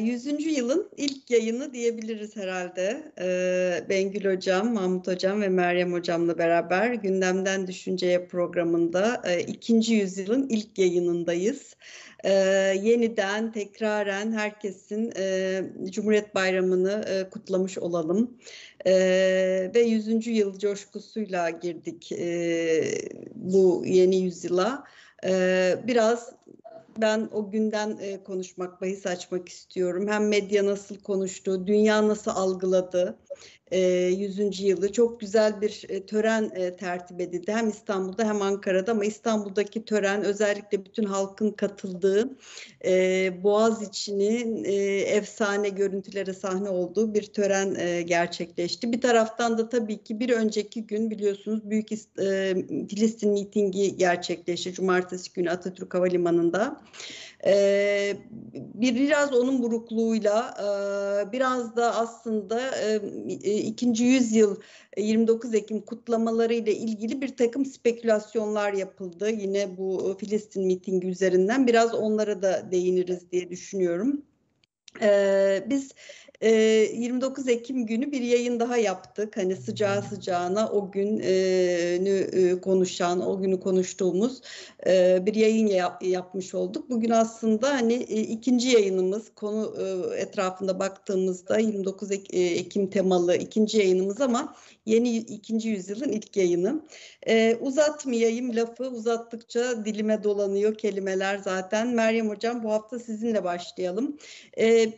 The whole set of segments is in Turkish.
Merhaba. Ee, 100. yılın ilk yayını diyebiliriz herhalde. Ee, Bengül Hocam, Mahmut Hocam ve Meryem Hocam'la beraber Gündemden Düşünceye programında e, ikinci yüzyılın ilk yayınındayız. Ee, yeniden, tekraren herkesin e, Cumhuriyet Bayramı'nı e, kutlamış olalım. Ve 100. yıl coşkusuyla girdik bu yeni yüzyıla. Biraz ben o günden e, konuşmak, bahis açmak istiyorum. Hem medya nasıl konuştu, dünya nasıl algıladı e, 100. yılı. Çok güzel bir e, tören e, tertip edildi. Hem İstanbul'da hem Ankara'da ama İstanbul'daki tören özellikle bütün halkın katıldığı e, Boğaziçi'nin e, efsane görüntülere sahne olduğu bir tören e, gerçekleşti. Bir taraftan da tabii ki bir önceki gün biliyorsunuz Büyük e, Filistin mitingi gerçekleşti. Cumartesi günü Atatürk Havalimanı'nda. Ee, biraz onun burukluğuyla e, biraz da aslında e, e ikinci yüzyıl 29 Ekim kutlamaları ile ilgili bir takım spekülasyonlar yapıldı. Yine bu Filistin mitingi üzerinden biraz onlara da değiniriz diye düşünüyorum. Ee, biz 29 Ekim günü bir yayın daha yaptık. Hani sıcağı sıcağına o günü konuşan, o günü konuştuğumuz bir yayın yapmış olduk. Bugün aslında hani ikinci yayınımız konu etrafında baktığımızda 29 Ekim temalı ikinci yayınımız ama yeni ikinci yüzyılın ilk yayını. Uzatmayayım lafı uzattıkça dilime dolanıyor kelimeler zaten. Meryem Hocam bu hafta sizinle başlayalım.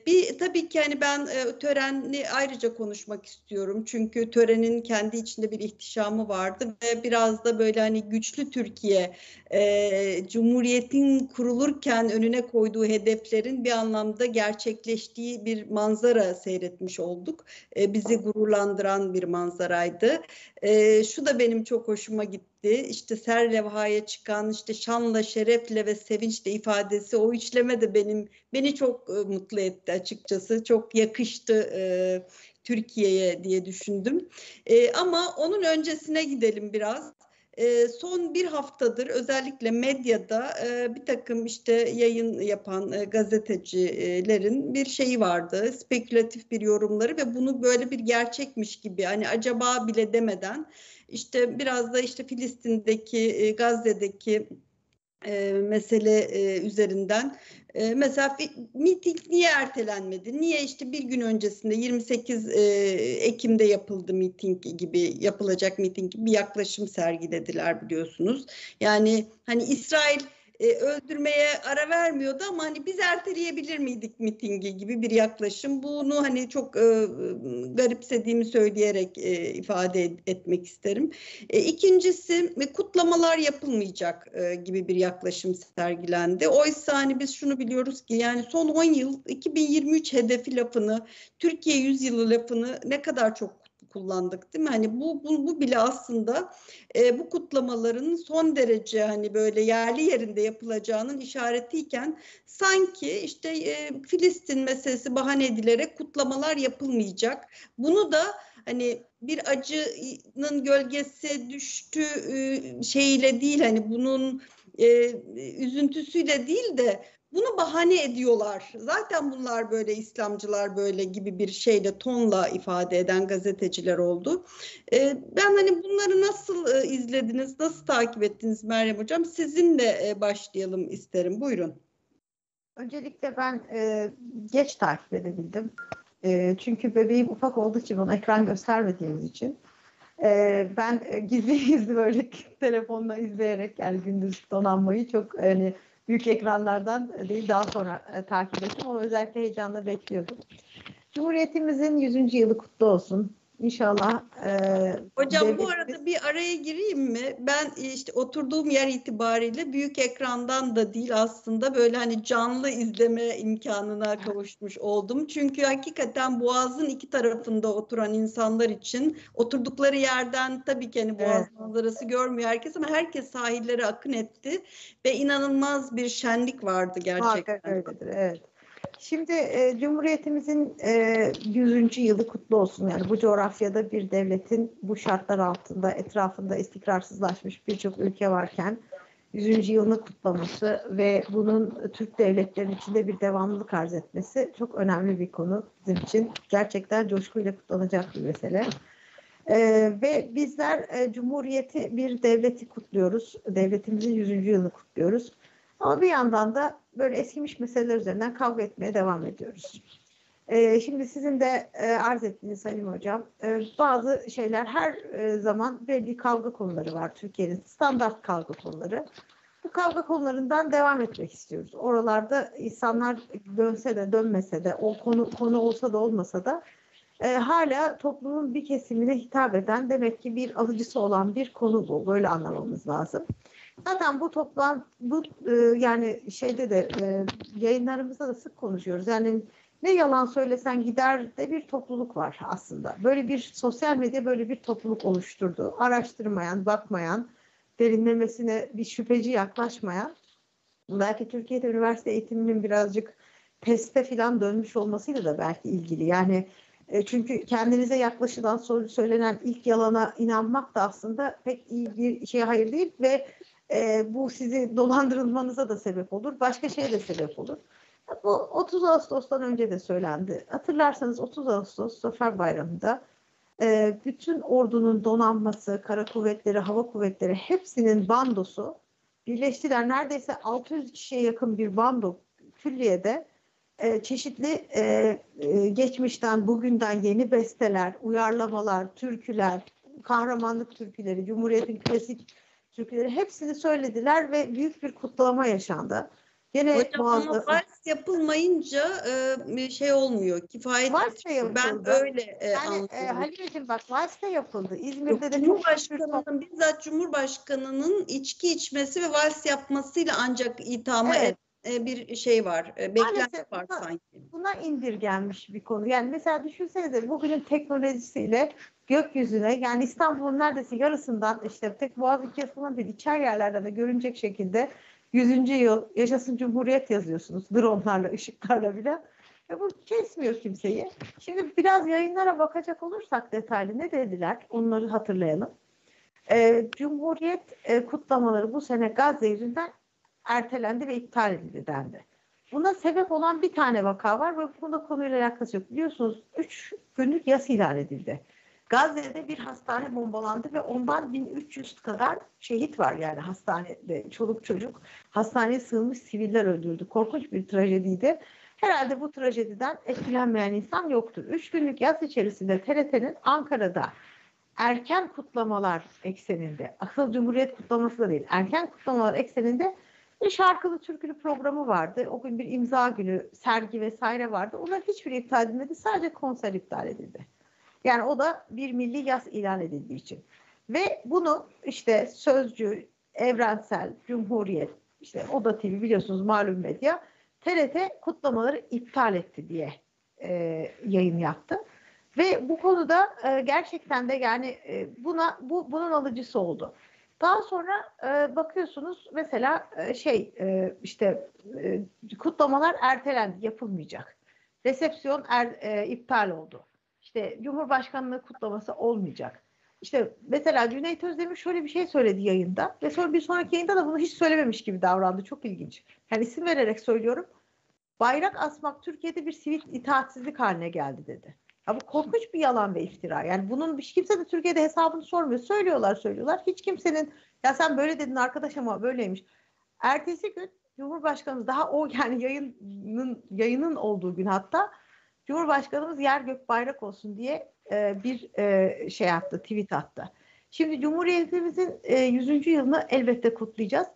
Bir tabii ki hani ben e, töreni ayrıca konuşmak istiyorum. Çünkü törenin kendi içinde bir ihtişamı vardı ve biraz da böyle hani güçlü Türkiye, e, Cumhuriyet'in kurulurken önüne koyduğu hedeflerin bir anlamda gerçekleştiği bir manzara seyretmiş olduk. E, bizi gururlandıran bir manzaraydı. E, şu da benim çok hoşuma gitti. İşte ser levhaya çıkan işte şanla, şerefle ve sevinçle ifadesi o içleme de benim beni çok e, mutlu etti açıkçası. Çok yakıştı e, Türkiye'ye diye düşündüm. E, ama onun öncesine gidelim biraz. E, son bir haftadır özellikle medyada e, bir takım işte yayın yapan e, gazetecilerin bir şeyi vardı. Spekülatif bir yorumları ve bunu böyle bir gerçekmiş gibi hani acaba bile demeden işte biraz da işte Filistin'deki, e, Gazze'deki e, mesele e, üzerinden e, mesela miting niye ertelenmedi? Niye işte bir gün öncesinde 28 e, Ekim'de yapıldı miting gibi yapılacak miting gibi bir yaklaşım sergilediler biliyorsunuz. Yani hani İsrail e, öldürmeye ara vermiyordu ama hani biz erteleyebilir miydik mitingi gibi bir yaklaşım. Bunu hani çok e, garipsediğimi söyleyerek e, ifade et, etmek isterim. E, ikincisi kutlamalar yapılmayacak e, gibi bir yaklaşım sergilendi. Oysa hani biz şunu biliyoruz ki yani son 10 yıl 2023 hedefi lafını, Türkiye 100 yılı lafını ne kadar çok kullandık değil mi? Hani bu bu, bu bile aslında e, bu kutlamaların son derece hani böyle yerli yerinde yapılacağının işaretiyken sanki işte e, Filistin meselesi bahane edilerek kutlamalar yapılmayacak. Bunu da hani bir acının gölgesi düştü e, şeyiyle değil hani bunun e, üzüntüsüyle değil de bunu bahane ediyorlar. Zaten bunlar böyle İslamcılar böyle gibi bir şeyle tonla ifade eden gazeteciler oldu. Ee, ben hani bunları nasıl e, izlediniz, nasıl takip ettiniz Meryem Hocam? Sizinle e, başlayalım isterim. Buyurun. Öncelikle ben e, geç takip edebildim. E, çünkü bebeğim ufak olduğu için onu ekran göstermediğimiz için. E, ben e, gizli gizli böyle telefonla izleyerek yani gündüz donanmayı çok hani büyük ekranlardan değil daha sonra e, takip ettim ama özellikle heyecanla bekliyordum. Cumhuriyetimizin 100. yılı kutlu olsun. İnşallah. E, Hocam devletimiz... bu arada bir araya gireyim mi? Ben işte oturduğum yer itibariyle büyük ekrandan da değil aslında böyle hani canlı izleme imkanına kavuşmuş oldum. Çünkü hakikaten Boğaz'ın iki tarafında oturan insanlar için oturdukları yerden tabii ki hani Boğaz evet. manzarası görmüyor herkes ama herkes sahillere akın etti ve inanılmaz bir şenlik vardı gerçekten. Hakikaten öyledir, evet. Şimdi e, Cumhuriyetimizin e, 100. yılı kutlu olsun. Yani bu coğrafyada bir devletin bu şartlar altında etrafında istikrarsızlaşmış birçok ülke varken 100. yılını kutlaması ve bunun Türk devletlerinin içinde bir devamlılık arz etmesi çok önemli bir konu bizim için. Gerçekten coşkuyla kutlanacak bir mesele. Ee, ve bizler e, Cumhuriyeti bir devleti kutluyoruz. Devletimizin 100. yılını kutluyoruz. Ama bir yandan da böyle eskimiş meseleler üzerinden kavga etmeye devam ediyoruz. Ee, şimdi sizin de e, arz ettiğiniz Salim Hocam, e, bazı şeyler her e, zaman belli kavga konuları var Türkiye'nin standart kavga konuları. Bu kavga konularından devam etmek istiyoruz. Oralarda insanlar dönse de dönmese de, o konu konu olsa da olmasa da e, hala toplumun bir kesimine hitap eden demek ki bir alıcısı olan bir konu bu. Böyle anlamamız lazım. Zaten bu toplam bu e, yani şeyde de e, yayınlarımızda da sık konuşuyoruz. Yani ne yalan söylesen gider de bir topluluk var aslında. Böyle bir sosyal medya böyle bir topluluk oluşturdu. Araştırmayan, bakmayan, derinlemesine bir şüpheci yaklaşmayan, belki Türkiye'de üniversite eğitiminin birazcık teste falan dönmüş olmasıyla da belki ilgili. Yani e, çünkü kendinize yaklaşılan söylenen ilk yalana inanmak da aslında pek iyi bir şey hayır değil ve e, bu sizi dolandırılmanıza da sebep olur. Başka şeye de sebep olur. Bu 30 Ağustos'tan önce de söylendi. Hatırlarsanız 30 Ağustos Zafer Bayramı'nda e, bütün ordunun donanması, kara kuvvetleri, hava kuvvetleri hepsinin bandosu birleştiler. Neredeyse 600 kişiye yakın bir bando külliyede e, çeşitli e, e, geçmişten bugünden yeni besteler, uyarlamalar, türküler, kahramanlık türküleri, Cumhuriyet'in klasik türküleri hepsini söylediler ve büyük bir kutlama yaşandı. Gene Hocam muazzam... ama vals yapılmayınca e, şey olmuyor. Kifayet vals da yapıldı. Ben öyle e, yani, anladım. E, bak vals da yapıldı. İzmir'de Yok, de Cumhurbaşkanının çok... bizzat Cumhurbaşkanının içki içmesi ve vals yapmasıyla ancak ithama evet. et, bir şey var. E, beklenti var buna, sanki. Buna indirgenmiş bir konu. Yani mesela düşünsenize bugünün teknolojisiyle gökyüzüne yani İstanbul'un neredeyse yarısından işte tek Boğaziçi yapımı değil içer yerlerde de görünecek şekilde 100. yıl yaşasın Cumhuriyet yazıyorsunuz dronlarla, ışıklarla bile. Ve bu kesmiyor kimseyi. Şimdi biraz yayınlara bakacak olursak detaylı ne dediler onları hatırlayalım. Ee, Cumhuriyet e, kutlamaları bu sene Gazze yüzünden ertelendi ve iptal edildi dendi. Buna sebep olan bir tane vaka var ve bunda konuyla alakası yok. Biliyorsunuz 3 günlük yas ilan edildi. Gazze'de bir hastane bombalandı ve ondan 1300 kadar şehit var yani hastanede çoluk çocuk hastaneye sığınmış siviller öldürdü. Korkunç bir trajediydi. Herhalde bu trajediden etkilenmeyen insan yoktur. Üç günlük yaz içerisinde TRT'nin Ankara'da erken kutlamalar ekseninde, asıl Cumhuriyet kutlaması da değil, erken kutlamalar ekseninde bir şarkılı türkülü programı vardı. O gün bir imza günü, sergi vesaire vardı. Onlar hiçbir iptal edilmedi. Sadece konser iptal edildi. Yani o da bir milli yaz ilan edildiği için. Ve bunu işte Sözcü, Evrensel, Cumhuriyet, işte Oda TV biliyorsunuz malum medya TRT kutlamaları iptal etti diye e, yayın yaptı. Ve bu konuda e, gerçekten de yani e, buna bu bunun alıcısı oldu. Daha sonra e, bakıyorsunuz mesela e, şey e, işte e, kutlamalar ertelendi, yapılmayacak. Resepsiyon er, e, iptal oldu işte Cumhurbaşkanlığı kutlaması olmayacak. İşte mesela Cüneyt Özdemir şöyle bir şey söyledi yayında ve sonra bir sonraki yayında da bunu hiç söylememiş gibi davrandı. Çok ilginç. Yani isim vererek söylüyorum. Bayrak asmak Türkiye'de bir sivil itaatsizlik haline geldi dedi. Ya bu korkunç bir yalan ve iftira. Yani bunun hiç kimse de Türkiye'de hesabını sormuyor. Söylüyorlar söylüyorlar. Hiç kimsenin ya sen böyle dedin arkadaş ama böyleymiş. Ertesi gün Cumhurbaşkanımız daha o yani yayının yayının olduğu gün hatta Cumhurbaşkanımız yer gök bayrak olsun diye e, bir e, şey attı, tweet attı. Şimdi Cumhuriyetimizin e, 100. yılını elbette kutlayacağız.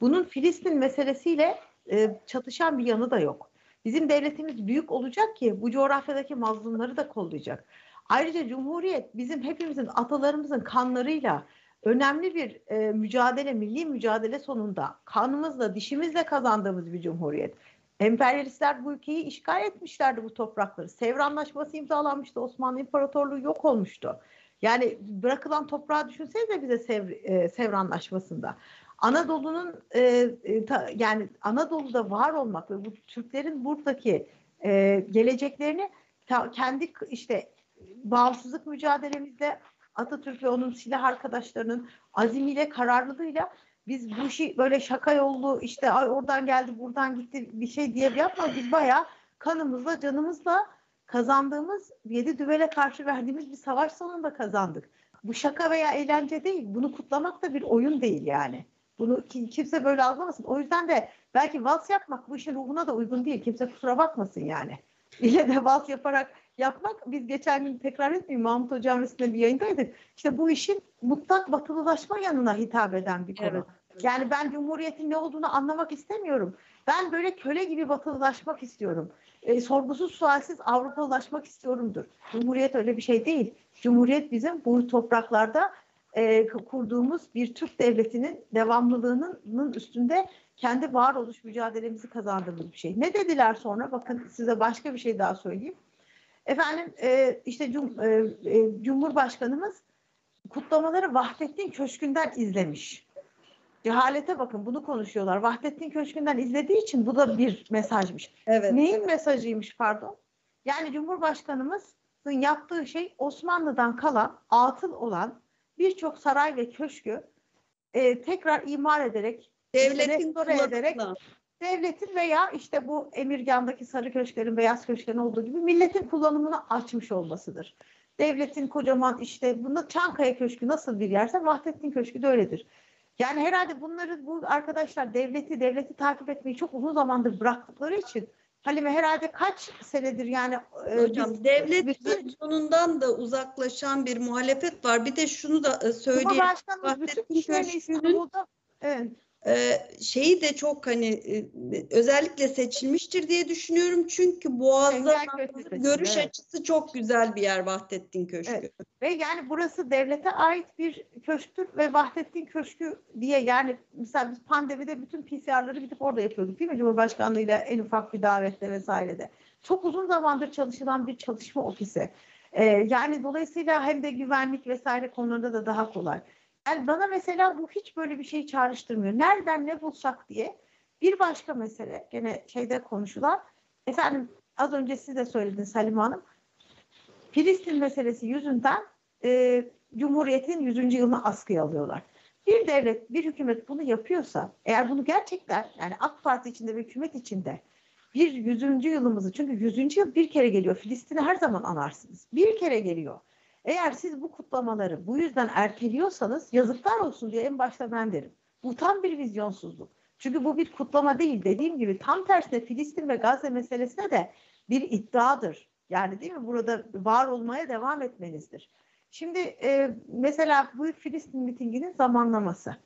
Bunun Filistin meselesiyle e, çatışan bir yanı da yok. Bizim devletimiz büyük olacak ki bu coğrafyadaki mazlumları da kollayacak. Ayrıca Cumhuriyet bizim hepimizin atalarımızın kanlarıyla önemli bir e, mücadele, milli mücadele sonunda kanımızla, dişimizle kazandığımız bir cumhuriyet. Emperyalistler bu ülkeyi işgal etmişlerdi bu toprakları. Sevr Anlaşması imzalanmıştı. Osmanlı İmparatorluğu yok olmuştu. Yani bırakılan toprağı düşünsenize bize Sevr, e, Sevr Anlaşması'nda. Anadolu'nun e, e, ta, yani Anadolu'da var olmak ve bu Türklerin buradaki e, geleceklerini ta, kendi işte bağımsızlık mücadelemizde Atatürk ve onun silah arkadaşlarının azimiyle, kararlılığıyla Biz bu işi böyle şaka yollu işte ay oradan geldi buradan gitti bir şey diye yapmadık. Biz bayağı kanımızla canımızla kazandığımız yedi düvele karşı verdiğimiz bir savaş sonunda kazandık. Bu şaka veya eğlence değil. Bunu kutlamak da bir oyun değil yani. Bunu kimse böyle algılamasın. O yüzden de belki vals yapmak bu işin ruhuna da uygun değil. Kimse kusura bakmasın yani. İle de vals yaparak yapmak. Biz geçen gün tekrar etmeyeyim Mahmut Hocam arasında bir yayındaydık. İşte bu işin mutlak batılılaşma yanına hitap eden bir konu. Evet. Yani ben Cumhuriyet'in ne olduğunu anlamak istemiyorum. Ben böyle köle gibi batılılaşmak istiyorum. E, sorgusuz sualsiz Avrupalılaşmak istiyorumdur. Cumhuriyet öyle bir şey değil. Cumhuriyet bizim bu topraklarda e, kurduğumuz bir Türk devletinin devamlılığının üstünde kendi varoluş mücadelemizi kazandığımız bir şey. Ne dediler sonra? Bakın size başka bir şey daha söyleyeyim. Efendim e, işte cum, e, e, Cumhurbaşkanımız kutlamaları Vahdettin Köşkü'nden izlemiş. Cehalete bakın bunu konuşuyorlar. Vahdettin Köşkü'nden izlediği için bu da bir mesajmış. Evet. Neyin evet. mesajıymış pardon? Yani Cumhurbaşkanımızın yaptığı şey Osmanlı'dan kalan, atıl olan birçok saray ve köşkü e, tekrar imar ederek, devletin ederek devletin veya işte bu Emirgan'daki sarı köşklerin, beyaz köşklerin olduğu gibi milletin kullanımını açmış olmasıdır. Devletin kocaman işte bunda Çankaya Köşkü nasıl bir yerse Vahdettin Köşkü de öyledir. Yani herhalde bunları bu arkadaşlar devleti devleti takip etmeyi çok uzun zamandır bıraktıkları için Halime herhalde kaç senedir yani e, Hocam biz, devlet bütün, sonundan da uzaklaşan bir muhalefet var. Bir de şunu da e, söyleyeyim. Cumhurbaşkanımız bütün İstanbul'da evet şeyi de çok hani e, özellikle seçilmiştir diye düşünüyorum. Çünkü Boğaz'da görüş evet. açısı çok güzel bir yer Vahdettin Köşkü. Evet. Ve yani burası devlete ait bir köşktür ve Vahdettin Köşkü diye yani mesela biz pandemide bütün PCR'ları gidip orada yapıyorduk değil mi? Cumhurbaşkanlığıyla en ufak bir davette vesairede. Çok uzun zamandır çalışılan bir çalışma ofisi. Ee, yani dolayısıyla hem de güvenlik vesaire konularında da daha kolay. Yani bana mesela bu hiç böyle bir şey çağrıştırmıyor. Nereden ne bulsak diye. Bir başka mesele gene şeyde konuşulan. Efendim az önce siz de söylediniz Halim Hanım. Filistin meselesi yüzünden e, Cumhuriyet'in 100. yılını askıya alıyorlar. Bir devlet, bir hükümet bunu yapıyorsa, eğer bunu gerçekten yani AK Parti içinde ve hükümet içinde bir 100. yılımızı, çünkü 100. yıl bir kere geliyor. Filistin'i her zaman anarsınız. Bir kere geliyor. Eğer siz bu kutlamaları bu yüzden erteliyorsanız yazıklar olsun diye en başta ben derim. Bu tam bir vizyonsuzluk. Çünkü bu bir kutlama değil. Dediğim gibi tam tersine Filistin ve Gazze meselesine de bir iddiadır. Yani değil mi? Burada var olmaya devam etmenizdir. Şimdi e, mesela bu Filistin mitinginin zamanlaması.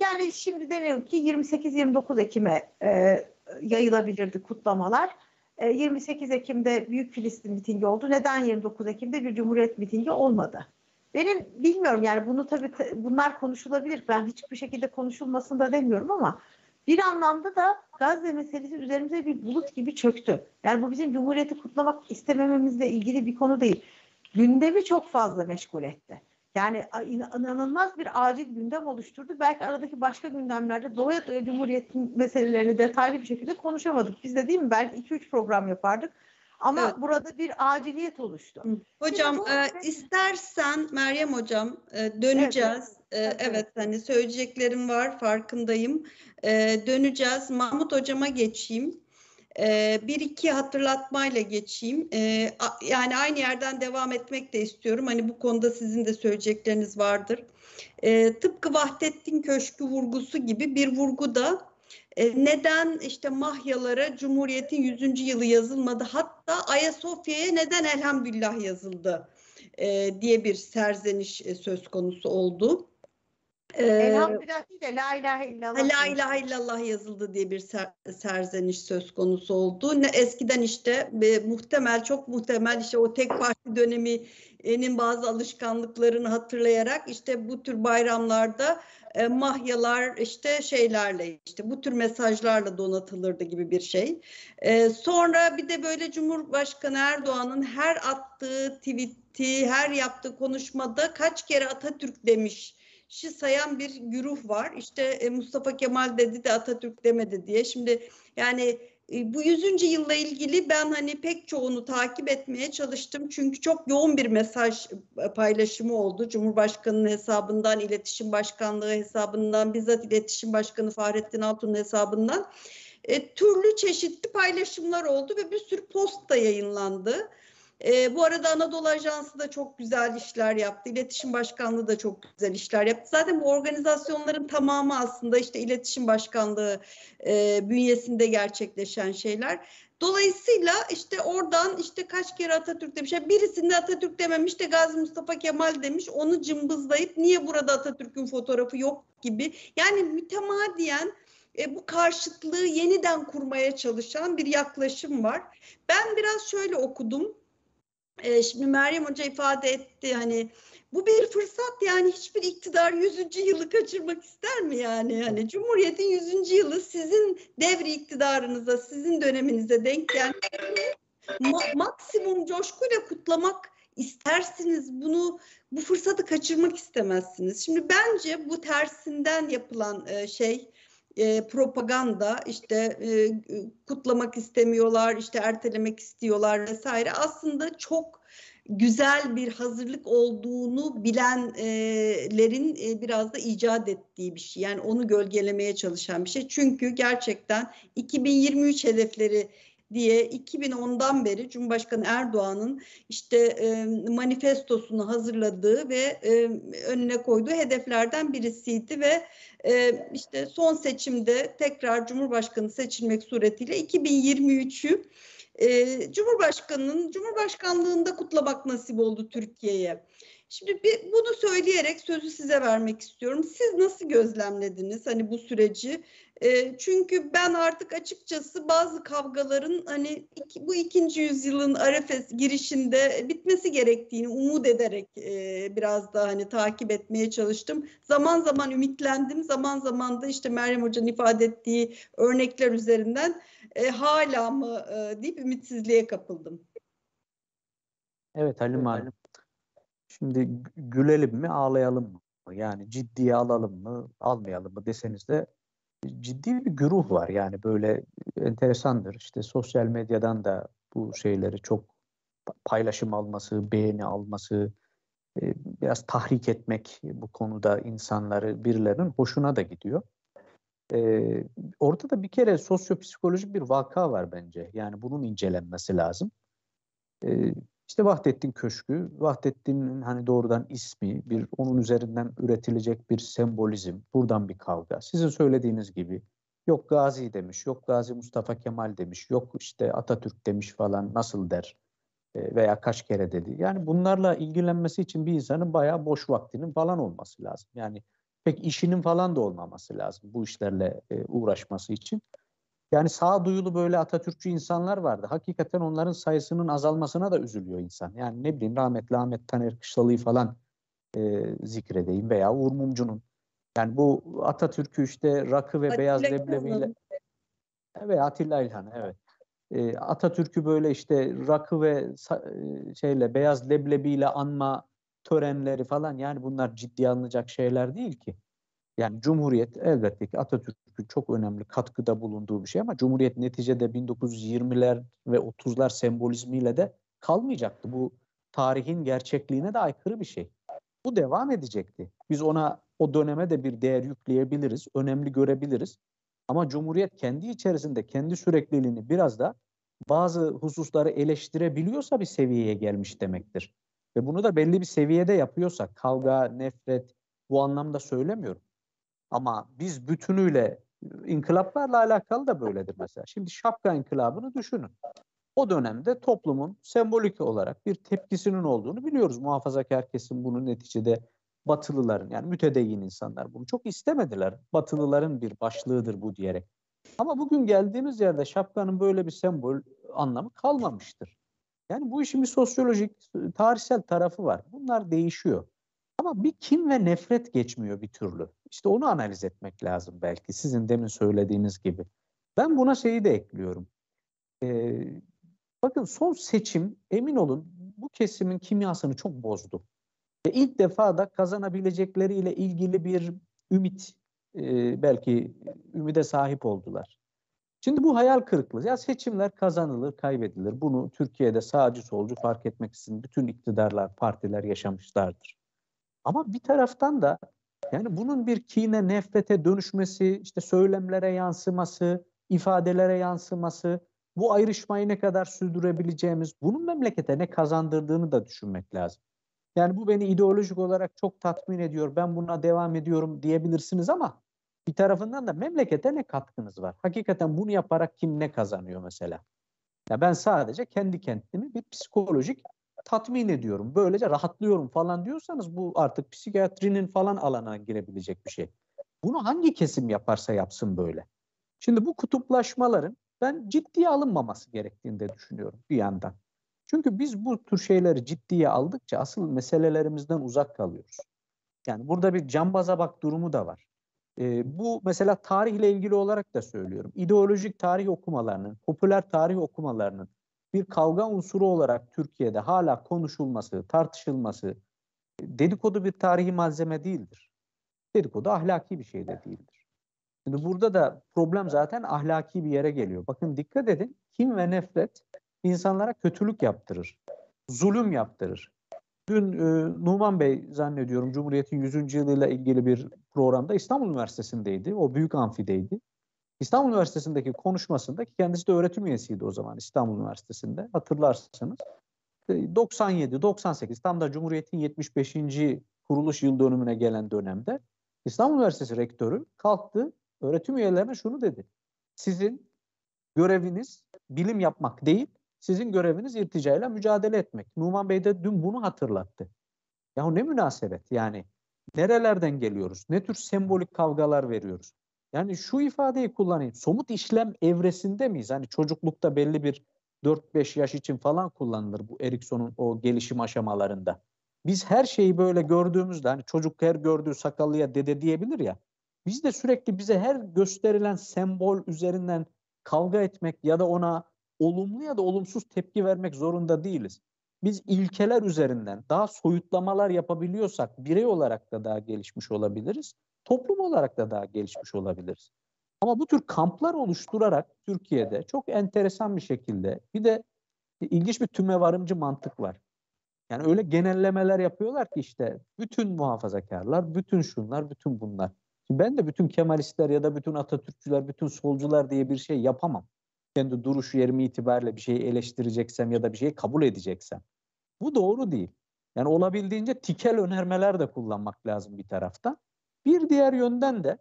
Yani şimdi deniyor ki 28-29 Ekim'e e, yayılabilirdi kutlamalar. 28 e, Ekim'de Büyük Filistin mitingi oldu. Neden 29 Ekim'de bir Cumhuriyet mitingi olmadı? Benim bilmiyorum yani bunu tabii bunlar konuşulabilir. Ben hiçbir şekilde konuşulmasın da demiyorum ama bir anlamda da Gazze meselesi üzerimize bir bulut gibi çöktü. Yani bu bizim Cumhuriyeti kutlamak istemememizle ilgili bir konu değil. Gündemi çok fazla meşgul etti. Yani inanılmaz bir acil gündem oluşturdu. Belki aradaki başka gündemlerde doya doya Cumhuriyet'in meselelerini detaylı bir şekilde konuşamadık. Biz de değil mi? Belki 2-3 program yapardık. Ama evet. burada bir aciliyet oluştu. Hocam bu, e, istersen Meryem hocam e, döneceğiz. Evet, e, evet. evet hani söyleyeceklerim var farkındayım. E, döneceğiz. Mahmut hocama geçeyim. Ee, bir iki hatırlatmayla geçeyim. Ee, yani aynı yerden devam etmek de istiyorum. Hani bu konuda sizin de söyleyecekleriniz vardır. Ee, tıpkı Vahdettin Köşkü vurgusu gibi bir vurgu da e, neden işte Mahyalara Cumhuriyet'in 100. yılı yazılmadı hatta Ayasofya'ya neden Elhamdülillah yazıldı e, diye bir serzeniş e, söz konusu oldu. Ee, Elhamdülillah değil de La ilahe illallah. La ilahe illallah yazıldı diye bir ser, serzeniş söz konusu oldu. Ne eskiden işte e, muhtemel çok muhtemel işte o tek parti döneminin bazı alışkanlıklarını hatırlayarak işte bu tür bayramlarda e, mahyalar işte şeylerle işte bu tür mesajlarla donatılırdı gibi bir şey. E, sonra bir de böyle Cumhurbaşkanı Erdoğan'ın her attığı tweet'i, her yaptığı konuşmada kaç kere Atatürk demiş şi sayan bir güruh var. İşte e, Mustafa Kemal dedi de Atatürk demedi diye. Şimdi yani e, bu 100. yılla ilgili ben hani pek çoğunu takip etmeye çalıştım. Çünkü çok yoğun bir mesaj e, paylaşımı oldu. Cumhurbaşkanı'nın hesabından, iletişim başkanlığı hesabından, bizzat iletişim başkanı Fahrettin Altun'un hesabından e, türlü çeşitli paylaşımlar oldu ve bir sürü post da yayınlandı. E, bu arada Anadolu Ajansı da çok güzel işler yaptı. İletişim Başkanlığı da çok güzel işler yaptı. Zaten bu organizasyonların tamamı aslında işte İletişim Başkanlığı e, bünyesinde gerçekleşen şeyler. Dolayısıyla işte oradan işte kaç kere Atatürk demiş. Yani birisinde Atatürk dememiş de Gazi Mustafa Kemal demiş. Onu cımbızlayıp niye burada Atatürk'ün fotoğrafı yok gibi. Yani mütemadiyen e, bu karşıtlığı yeniden kurmaya çalışan bir yaklaşım var. Ben biraz şöyle okudum. E, şimdi Meryem Hoca ifade etti hani bu bir fırsat yani hiçbir iktidar 100. yılı kaçırmak ister mi yani? Hani Cumhuriyet'in 100. yılı sizin devri iktidarınıza, sizin döneminize denk gelmekle ma- maksimum coşkuyla kutlamak istersiniz. Bunu bu fırsatı kaçırmak istemezsiniz. Şimdi bence bu tersinden yapılan e, şey e, propaganda işte e, kutlamak istemiyorlar işte ertelemek istiyorlar vesaire aslında çok güzel bir hazırlık olduğunu bilenlerin e, biraz da icat ettiği bir şey. Yani onu gölgelemeye çalışan bir şey. Çünkü gerçekten 2023 hedefleri diye 2010'dan beri Cumhurbaşkanı Erdoğan'ın işte e, manifestosunu hazırladığı ve e, önüne koyduğu hedeflerden birisiydi ve e, işte son seçimde tekrar Cumhurbaşkanı seçilmek suretiyle 2023'ü e, Cumhurbaşkanı'nın Cumhurbaşkanlığında kutlamak nasip oldu Türkiye'ye. Şimdi bir, bunu söyleyerek sözü size vermek istiyorum. Siz nasıl gözlemlediniz hani bu süreci? E, çünkü ben artık açıkçası bazı kavgaların hani iki, bu ikinci yüzyılın Arefes girişinde bitmesi gerektiğini umut ederek e, biraz daha hani takip etmeye çalıştım. Zaman zaman ümitlendim, zaman zaman da işte Meryem Hoca'nın ifade ettiği örnekler üzerinden e, hala mı e, deyip ümitsizliğe kapıldım. Evet Halim Hanım. Şimdi gülelim mi ağlayalım mı? Yani ciddiye alalım mı almayalım mı deseniz de ciddi bir güruh var. Yani böyle enteresandır. İşte sosyal medyadan da bu şeyleri çok paylaşım alması, beğeni alması, e, biraz tahrik etmek bu konuda insanları birilerinin hoşuna da gidiyor. Ee, orada da bir kere sosyopsikolojik bir vaka var bence. Yani bunun incelenmesi lazım. İşte Vahdettin Köşkü, Vahdettin'in hani doğrudan ismi, bir onun üzerinden üretilecek bir sembolizm, buradan bir kavga. Sizin söylediğiniz gibi yok Gazi demiş, yok Gazi Mustafa Kemal demiş, yok işte Atatürk demiş falan nasıl der e, veya kaç kere dedi. Yani bunlarla ilgilenmesi için bir insanın bayağı boş vaktinin falan olması lazım. Yani pek işinin falan da olmaması lazım bu işlerle e, uğraşması için. Yani sağduyulu böyle Atatürkçü insanlar vardı. Hakikaten onların sayısının azalmasına da üzülüyor insan. Yani ne bileyim rahmetli Ahmet Taner Kışlalı'yı falan e, zikredeyim veya Uğur Mumcu'nun. Yani bu Atatürk'ü işte rakı ve Atilla beyaz leblebiyle ve Atilla İlhan evet. E, Atatürk'ü böyle işte rakı ve e, şeyle beyaz leblebiyle anma törenleri falan yani bunlar ciddi alınacak şeyler değil ki. Yani Cumhuriyet elbette ki Atatürk'ün çok önemli katkıda bulunduğu bir şey ama Cumhuriyet neticede 1920'ler ve 30'lar sembolizmiyle de kalmayacaktı. Bu tarihin gerçekliğine de aykırı bir şey. Bu devam edecekti. Biz ona o döneme de bir değer yükleyebiliriz, önemli görebiliriz. Ama Cumhuriyet kendi içerisinde kendi sürekliliğini biraz da bazı hususları eleştirebiliyorsa bir seviyeye gelmiş demektir. Ve bunu da belli bir seviyede yapıyorsa kavga, nefret bu anlamda söylemiyorum. Ama biz bütünüyle inkılaplarla alakalı da böyledir mesela. Şimdi şapka inkılabını düşünün. O dönemde toplumun sembolik olarak bir tepkisinin olduğunu biliyoruz. Muhafazakar kesim bunu neticede Batılıların yani mütedeyyin insanlar bunu çok istemediler. Batılıların bir başlığıdır bu diyerek. Ama bugün geldiğimiz yerde şapkanın böyle bir sembol anlamı kalmamıştır. Yani bu işin bir sosyolojik, tarihsel tarafı var. Bunlar değişiyor. Ama bir kin ve nefret geçmiyor bir türlü. İşte onu analiz etmek lazım belki sizin demin söylediğiniz gibi. Ben buna şeyi de ekliyorum. Ee, bakın son seçim emin olun bu kesimin kimyasını çok bozdu. Ve ilk defa da kazanabilecekleriyle ilgili bir ümit e, belki ümide sahip oldular. Şimdi bu hayal kırıklığı. Ya seçimler kazanılır, kaybedilir. Bunu Türkiye'de sağcı solcu fark etmek için bütün iktidarlar, partiler yaşamışlardır. Ama bir taraftan da yani bunun bir kine, nefrete dönüşmesi, işte söylemlere yansıması, ifadelere yansıması, bu ayrışmayı ne kadar sürdürebileceğimiz, bunun memlekete ne kazandırdığını da düşünmek lazım. Yani bu beni ideolojik olarak çok tatmin ediyor, ben buna devam ediyorum diyebilirsiniz ama bir tarafından da memlekete ne katkınız var? Hakikaten bunu yaparak kim ne kazanıyor mesela? Ya ben sadece kendi kendimi bir psikolojik tatmin ediyorum. Böylece rahatlıyorum falan diyorsanız bu artık psikiyatrinin falan alana girebilecek bir şey. Bunu hangi kesim yaparsa yapsın böyle. Şimdi bu kutuplaşmaların ben ciddiye alınmaması gerektiğini de düşünüyorum bir yandan. Çünkü biz bu tür şeyleri ciddiye aldıkça asıl meselelerimizden uzak kalıyoruz. Yani burada bir cambaza bak durumu da var. E, bu mesela tarihle ilgili olarak da söylüyorum. İdeolojik tarih okumalarının, popüler tarih okumalarının bir kavga unsuru olarak Türkiye'de hala konuşulması, tartışılması dedikodu bir tarihi malzeme değildir. Dedikodu ahlaki bir şey de değildir. Şimdi burada da problem zaten ahlaki bir yere geliyor. Bakın dikkat edin kim ve nefret insanlara kötülük yaptırır, zulüm yaptırır. Dün e, Numan Bey zannediyorum Cumhuriyet'in 100. yılıyla ilgili bir programda İstanbul Üniversitesi'ndeydi. O büyük amfideydi. İstanbul Üniversitesi'ndeki konuşmasında ki kendisi de öğretim üyesiydi o zaman İstanbul Üniversitesi'nde hatırlarsınız. 97-98 tam da Cumhuriyet'in 75. kuruluş yıl dönümüne gelen dönemde İstanbul Üniversitesi rektörü kalktı öğretim üyelerine şunu dedi. Sizin göreviniz bilim yapmak değil, sizin göreviniz irticayla mücadele etmek. Numan Bey de dün bunu hatırlattı. Ya ne münasebet yani. Nerelerden geliyoruz? Ne tür sembolik kavgalar veriyoruz? Yani şu ifadeyi kullanayım. Somut işlem evresinde miyiz? Hani çocuklukta belli bir 4-5 yaş için falan kullanılır bu Erikson'un o gelişim aşamalarında. Biz her şeyi böyle gördüğümüzde hani çocuk her gördüğü sakallıya dede diyebilir ya. Biz de sürekli bize her gösterilen sembol üzerinden kavga etmek ya da ona olumlu ya da olumsuz tepki vermek zorunda değiliz. Biz ilkeler üzerinden daha soyutlamalar yapabiliyorsak birey olarak da daha gelişmiş olabiliriz. Toplum olarak da daha gelişmiş olabiliriz. Ama bu tür kamplar oluşturarak Türkiye'de çok enteresan bir şekilde bir de ilginç bir tümevarımcı mantık var. Yani öyle genellemeler yapıyorlar ki işte bütün muhafazakarlar, bütün şunlar, bütün bunlar. Ben de bütün Kemalistler ya da bütün Atatürkçüler, bütün solcular diye bir şey yapamam kendi duruş yerimi itibariyle bir şeyi eleştireceksem ya da bir şeyi kabul edeceksem. Bu doğru değil. Yani olabildiğince tikel önermeler de kullanmak lazım bir taraftan. Bir diğer yönden de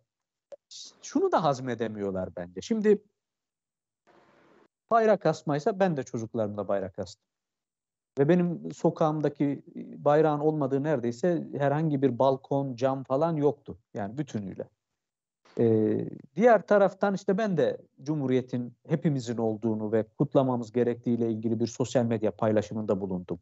şunu da hazmedemiyorlar bence. Şimdi bayrak asmaysa ben de çocuklarımda bayrak astım. Ve benim sokağımdaki bayrağın olmadığı neredeyse herhangi bir balkon, cam falan yoktu. Yani bütünüyle. Ee, diğer taraftan işte ben de Cumhuriyet'in hepimizin olduğunu ve kutlamamız gerektiğiyle ilgili bir sosyal medya paylaşımında bulundum.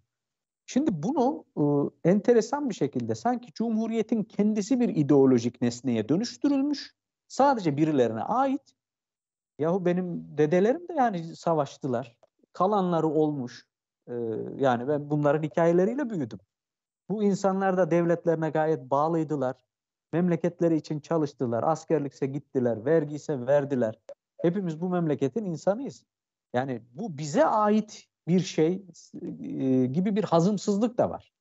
Şimdi bunu e, enteresan bir şekilde sanki Cumhuriyet'in kendisi bir ideolojik nesneye dönüştürülmüş. Sadece birilerine ait. Yahu benim dedelerim de yani savaştılar. Kalanları olmuş. E, yani ben bunların hikayeleriyle büyüdüm. Bu insanlar da devletlerine gayet bağlıydılar. Memleketleri için çalıştılar. Askerlikse gittiler. Vergi ise verdiler. Hepimiz bu memleketin insanıyız. Yani bu bize ait bir şey e, gibi bir hazımsızlık da var.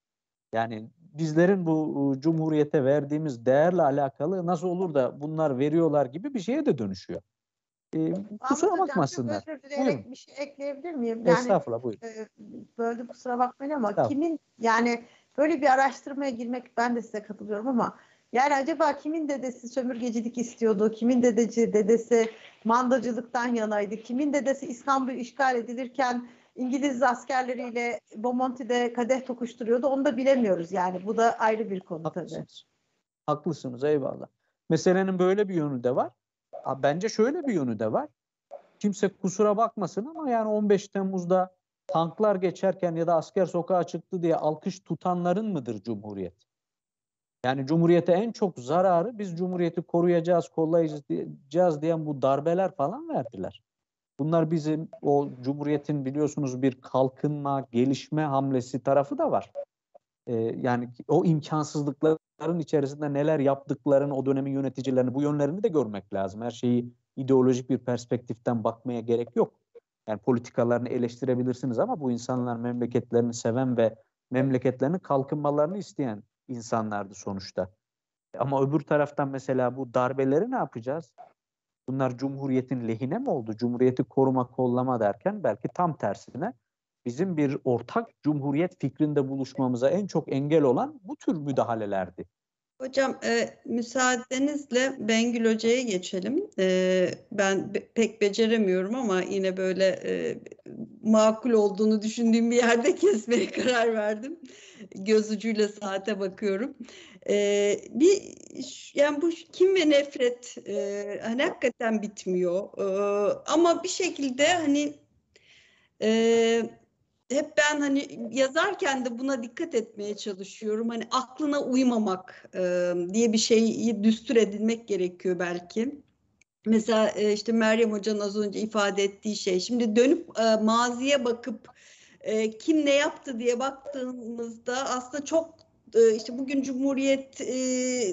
Yani bizlerin bu cumhuriyete verdiğimiz değerle alakalı nasıl olur da bunlar veriyorlar gibi bir şeye de dönüşüyor. Ee, kusura bakmasınlar. Buyurun. Bir şey ekleyebilir miyim? Yani, Estağfurullah buyurun. E, böyle kusura bakmayın ama kimin yani böyle bir araştırmaya girmek ben de size katılıyorum ama yani acaba kimin dedesi sömürgecilik istiyordu? Kimin dedeci, dedesi mandacılıktan yanaydı? Kimin dedesi İstanbul işgal edilirken İngiliz askerleriyle Bomonti'de kadeh tokuşturuyordu? Onu da bilemiyoruz yani. Bu da ayrı bir konu Haklısınız. tabii. Haklısınız eyvallah. Meselenin böyle bir yönü de var. Bence şöyle bir yönü de var. Kimse kusura bakmasın ama yani 15 Temmuz'da tanklar geçerken ya da asker sokağa çıktı diye alkış tutanların mıdır Cumhuriyet? Yani Cumhuriyete en çok zararı biz Cumhuriyeti koruyacağız, kollayacağız diyen bu darbeler falan verdiler. Bunlar bizim o Cumhuriyet'in biliyorsunuz bir kalkınma, gelişme hamlesi tarafı da var. Ee, yani o imkansızlıkların içerisinde neler yaptıklarını o dönemin yöneticilerini bu yönlerini de görmek lazım. Her şeyi ideolojik bir perspektiften bakmaya gerek yok. Yani politikalarını eleştirebilirsiniz ama bu insanlar memleketlerini seven ve memleketlerinin kalkınmalarını isteyen insanlardı sonuçta. Ama öbür taraftan mesela bu darbeleri ne yapacağız? Bunlar Cumhuriyet'in lehine mi oldu? Cumhuriyeti koruma kollama derken belki tam tersine bizim bir ortak Cumhuriyet fikrinde buluşmamıza en çok engel olan bu tür müdahalelerdi. Hocam e, müsaadenizle Bengül Hoca'ya geçelim. E, ben be, pek beceremiyorum ama yine böyle e, makul olduğunu düşündüğüm bir yerde kesmeye karar verdim. Göz ucuyla saate bakıyorum. E, bir yani bu kim ve nefret e, hani hakikaten bitmiyor. E, ama bir şekilde hani e, hep ben hani yazarken de buna dikkat etmeye çalışıyorum. Hani aklına uymamak e, diye bir şeyi düstur edilmek gerekiyor belki. Mesela e, işte Meryem Hoca'nın az önce ifade ettiği şey. Şimdi dönüp e, maziye bakıp e, kim ne yaptı diye baktığımızda aslında çok işte bugün Cumhuriyet e,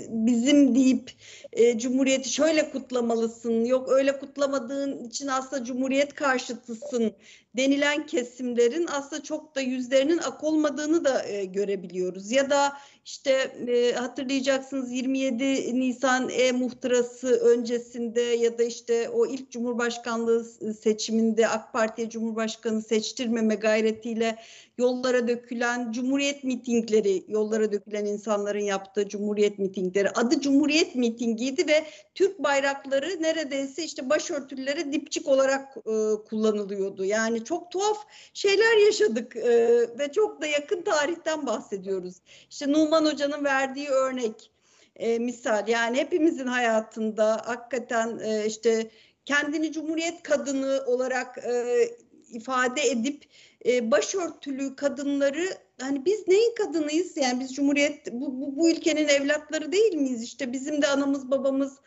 bizim deyip e, Cumhuriyeti şöyle kutlamalısın, yok öyle kutlamadığın için aslında Cumhuriyet karşıtısın denilen kesimlerin aslında çok da yüzlerinin ak olmadığını da görebiliyoruz. Ya da işte e, hatırlayacaksınız 27 Nisan e-muhtırası öncesinde ya da işte o ilk Cumhurbaşkanlığı seçiminde AK Parti'ye Cumhurbaşkanı seçtirmeme gayretiyle yollara dökülen Cumhuriyet mitingleri, yollara dökülen insanların yaptığı Cumhuriyet mitingleri. Adı Cumhuriyet mitingiydi ve Türk bayrakları neredeyse işte başörtülere dipçik olarak e, kullanılıyordu. Yani çok tuhaf şeyler yaşadık e, ve çok da yakın tarihten bahsediyoruz. İşte Numan Hoca'nın verdiği örnek e, misal. Yani hepimizin hayatında hakikaten e, işte kendini Cumhuriyet kadını olarak e, ifade edip e, başörtülü kadınları hani biz neyin kadınıyız? Yani biz Cumhuriyet bu, bu, bu ülkenin evlatları değil miyiz? İşte bizim de anamız babamız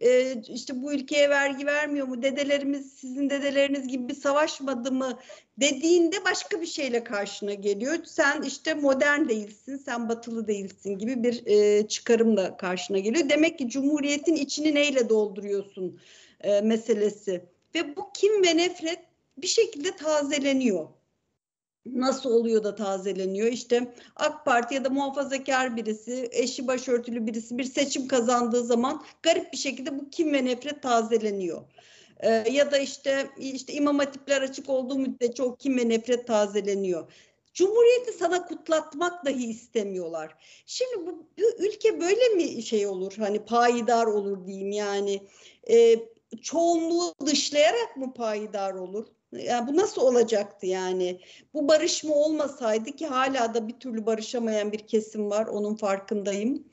e, işte bu ülkeye vergi vermiyor mu dedelerimiz sizin dedeleriniz gibi savaşmadı mı dediğinde başka bir şeyle karşına geliyor. Sen işte modern değilsin sen batılı değilsin gibi bir e, çıkarımla karşına geliyor. Demek ki Cumhuriyet'in içini neyle dolduruyorsun e, meselesi. Ve bu kim ve nefret bir şekilde tazeleniyor nasıl oluyor da tazeleniyor? İşte AK Parti ya da muhafazakar birisi, eşi başörtülü birisi bir seçim kazandığı zaman garip bir şekilde bu kim ve nefret tazeleniyor. Ee, ya da işte işte imam hatipler açık olduğu müddetçe o kim ve nefret tazeleniyor. Cumhuriyeti sana kutlatmak dahi istemiyorlar. Şimdi bu, bu ülke böyle mi şey olur? Hani payidar olur diyeyim yani. E, çoğunluğu dışlayarak mı payidar olur? Yani bu nasıl olacaktı yani? Bu barışma olmasaydı ki hala da bir türlü barışamayan bir kesim var. Onun farkındayım.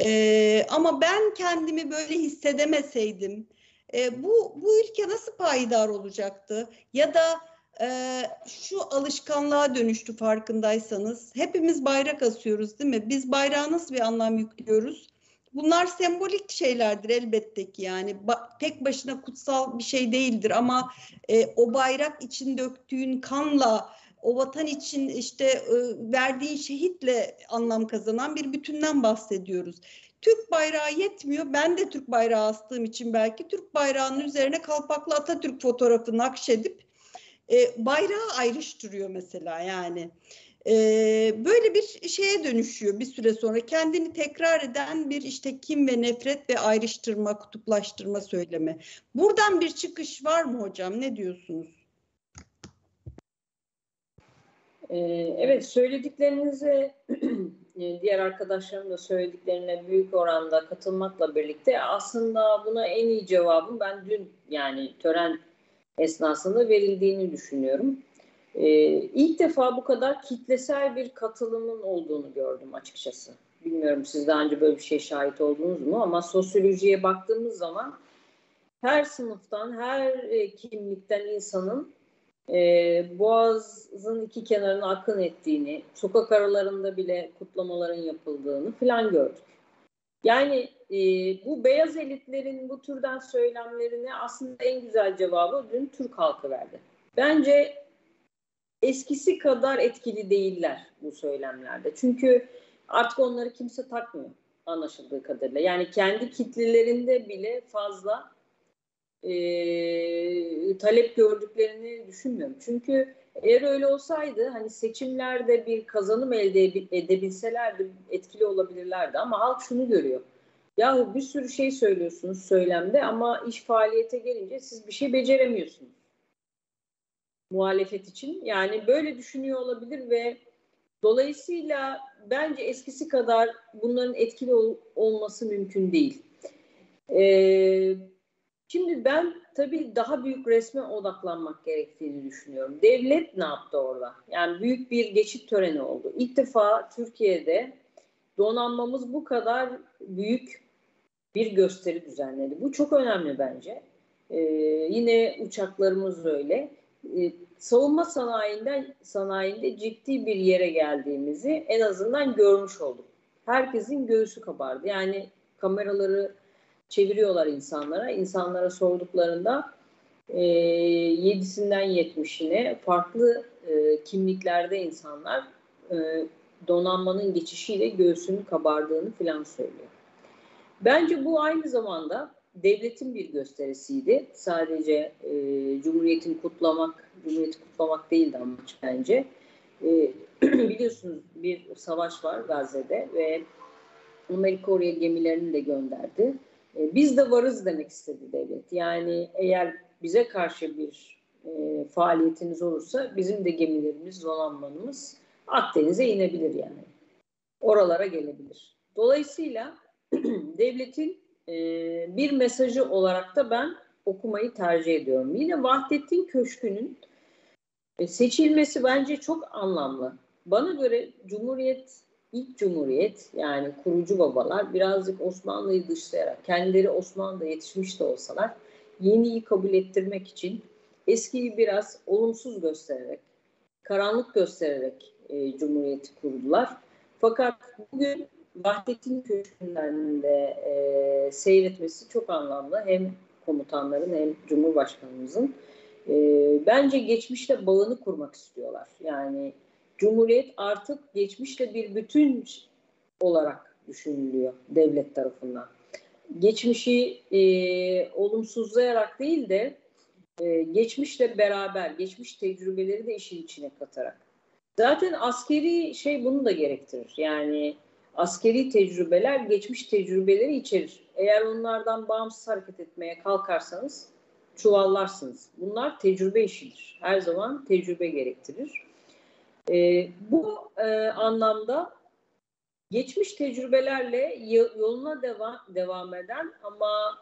Ee, ama ben kendimi böyle hissedemeseydim e, bu bu ülke nasıl payidar olacaktı? Ya da e, şu alışkanlığa dönüştü farkındaysanız. Hepimiz bayrak asıyoruz değil mi? Biz bayrağa nasıl bir anlam yüklüyoruz? Bunlar sembolik şeylerdir elbette ki yani ba- tek başına kutsal bir şey değildir ama e, o bayrak için döktüğün kanla o vatan için işte e, verdiğin şehitle anlam kazanan bir bütünden bahsediyoruz. Türk bayrağı yetmiyor. Ben de Türk bayrağı astığım için belki Türk bayrağının üzerine kalpaklı Atatürk fotoğrafı nakşedip e, bayrağı ayrıştırıyor mesela yani e, böyle bir şeye dönüşüyor bir süre sonra. Kendini tekrar eden bir işte kim ve nefret ve ayrıştırma, kutuplaştırma söylemi. Buradan bir çıkış var mı hocam? Ne diyorsunuz? Evet söylediklerinize diğer arkadaşlarım da söylediklerine büyük oranda katılmakla birlikte aslında buna en iyi cevabın ben dün yani tören esnasında verildiğini düşünüyorum. Ee, ilk defa bu kadar kitlesel bir katılımın olduğunu gördüm açıkçası. Bilmiyorum siz daha önce böyle bir şey şahit oldunuz mu ama sosyolojiye baktığımız zaman her sınıftan, her e, kimlikten insanın e, boğazın iki kenarına akın ettiğini, sokak aralarında bile kutlamaların yapıldığını falan gördük. Yani e, bu beyaz elitlerin bu türden söylemlerine aslında en güzel cevabı dün Türk halkı verdi. Bence eskisi kadar etkili değiller bu söylemlerde. Çünkü artık onları kimse takmıyor anlaşıldığı kadarıyla. Yani kendi kitlelerinde bile fazla e, talep gördüklerini düşünmüyorum. Çünkü eğer öyle olsaydı hani seçimlerde bir kazanım elde edebilselerdi etkili olabilirlerdi ama halk şunu görüyor. Yahu bir sürü şey söylüyorsunuz söylemde ama iş faaliyete gelince siz bir şey beceremiyorsunuz. Muhalefet için. Yani böyle düşünüyor olabilir ve dolayısıyla bence eskisi kadar bunların etkili ol, olması mümkün değil. Ee, şimdi ben tabii daha büyük resme odaklanmak gerektiğini düşünüyorum. Devlet ne yaptı orada? Yani büyük bir geçit töreni oldu. İlk defa Türkiye'de donanmamız bu kadar büyük bir gösteri düzenledi. Bu çok önemli bence. Ee, yine uçaklarımız öyle. Ee, savunma sanayinden sanayinde ciddi bir yere geldiğimizi en azından görmüş olduk. Herkesin göğsü kabardı. Yani kameraları çeviriyorlar insanlara. İnsanlara sorduklarında e, 7'sinden 70'ine farklı e, kimliklerde insanlar e, donanmanın geçişiyle göğsünün kabardığını falan söylüyor. Bence bu aynı zamanda devletin bir gösterisiydi. Sadece e, Cumhuriyet'in kutlamak, Cumhuriyet'i kutlamak değildi amaç bence. E, biliyorsunuz bir savaş var Gazze'de ve Amerika oraya gemilerini de gönderdi. E, biz de varız demek istedi devlet. Yani eğer bize karşı bir e, faaliyetiniz olursa bizim de gemilerimiz, donanmanımız Akdeniz'e inebilir yani. Oralara gelebilir. Dolayısıyla devletin e, bir mesajı olarak da ben okumayı tercih ediyorum. Yine Vahdettin Köşkü'nün e, seçilmesi bence çok anlamlı. Bana göre Cumhuriyet, ilk Cumhuriyet yani kurucu babalar birazcık Osmanlı'yı dışlayarak, kendileri Osmanlı'da yetişmiş de olsalar yeniyi kabul ettirmek için eskiyi biraz olumsuz göstererek, karanlık göstererek e, Cumhuriyeti kurdular. Fakat bugün Vahdettin Köşkü'nden de e, seyretmesi çok anlamlı. Hem komutanların hem Cumhurbaşkanımızın. E, bence geçmişle bağını kurmak istiyorlar. Yani Cumhuriyet artık geçmişle bir bütün olarak düşünülüyor devlet tarafından. Geçmişi e, olumsuzlayarak değil de e, geçmişle beraber, geçmiş tecrübeleri de işin içine katarak. Zaten askeri şey bunu da gerektirir. Yani askeri tecrübeler geçmiş tecrübeleri içerir. Eğer onlardan bağımsız hareket etmeye kalkarsanız çuvallarsınız. Bunlar tecrübe işidir. Her zaman tecrübe gerektirir. E, bu e, anlamda geçmiş tecrübelerle yoluna devam, devam eden ama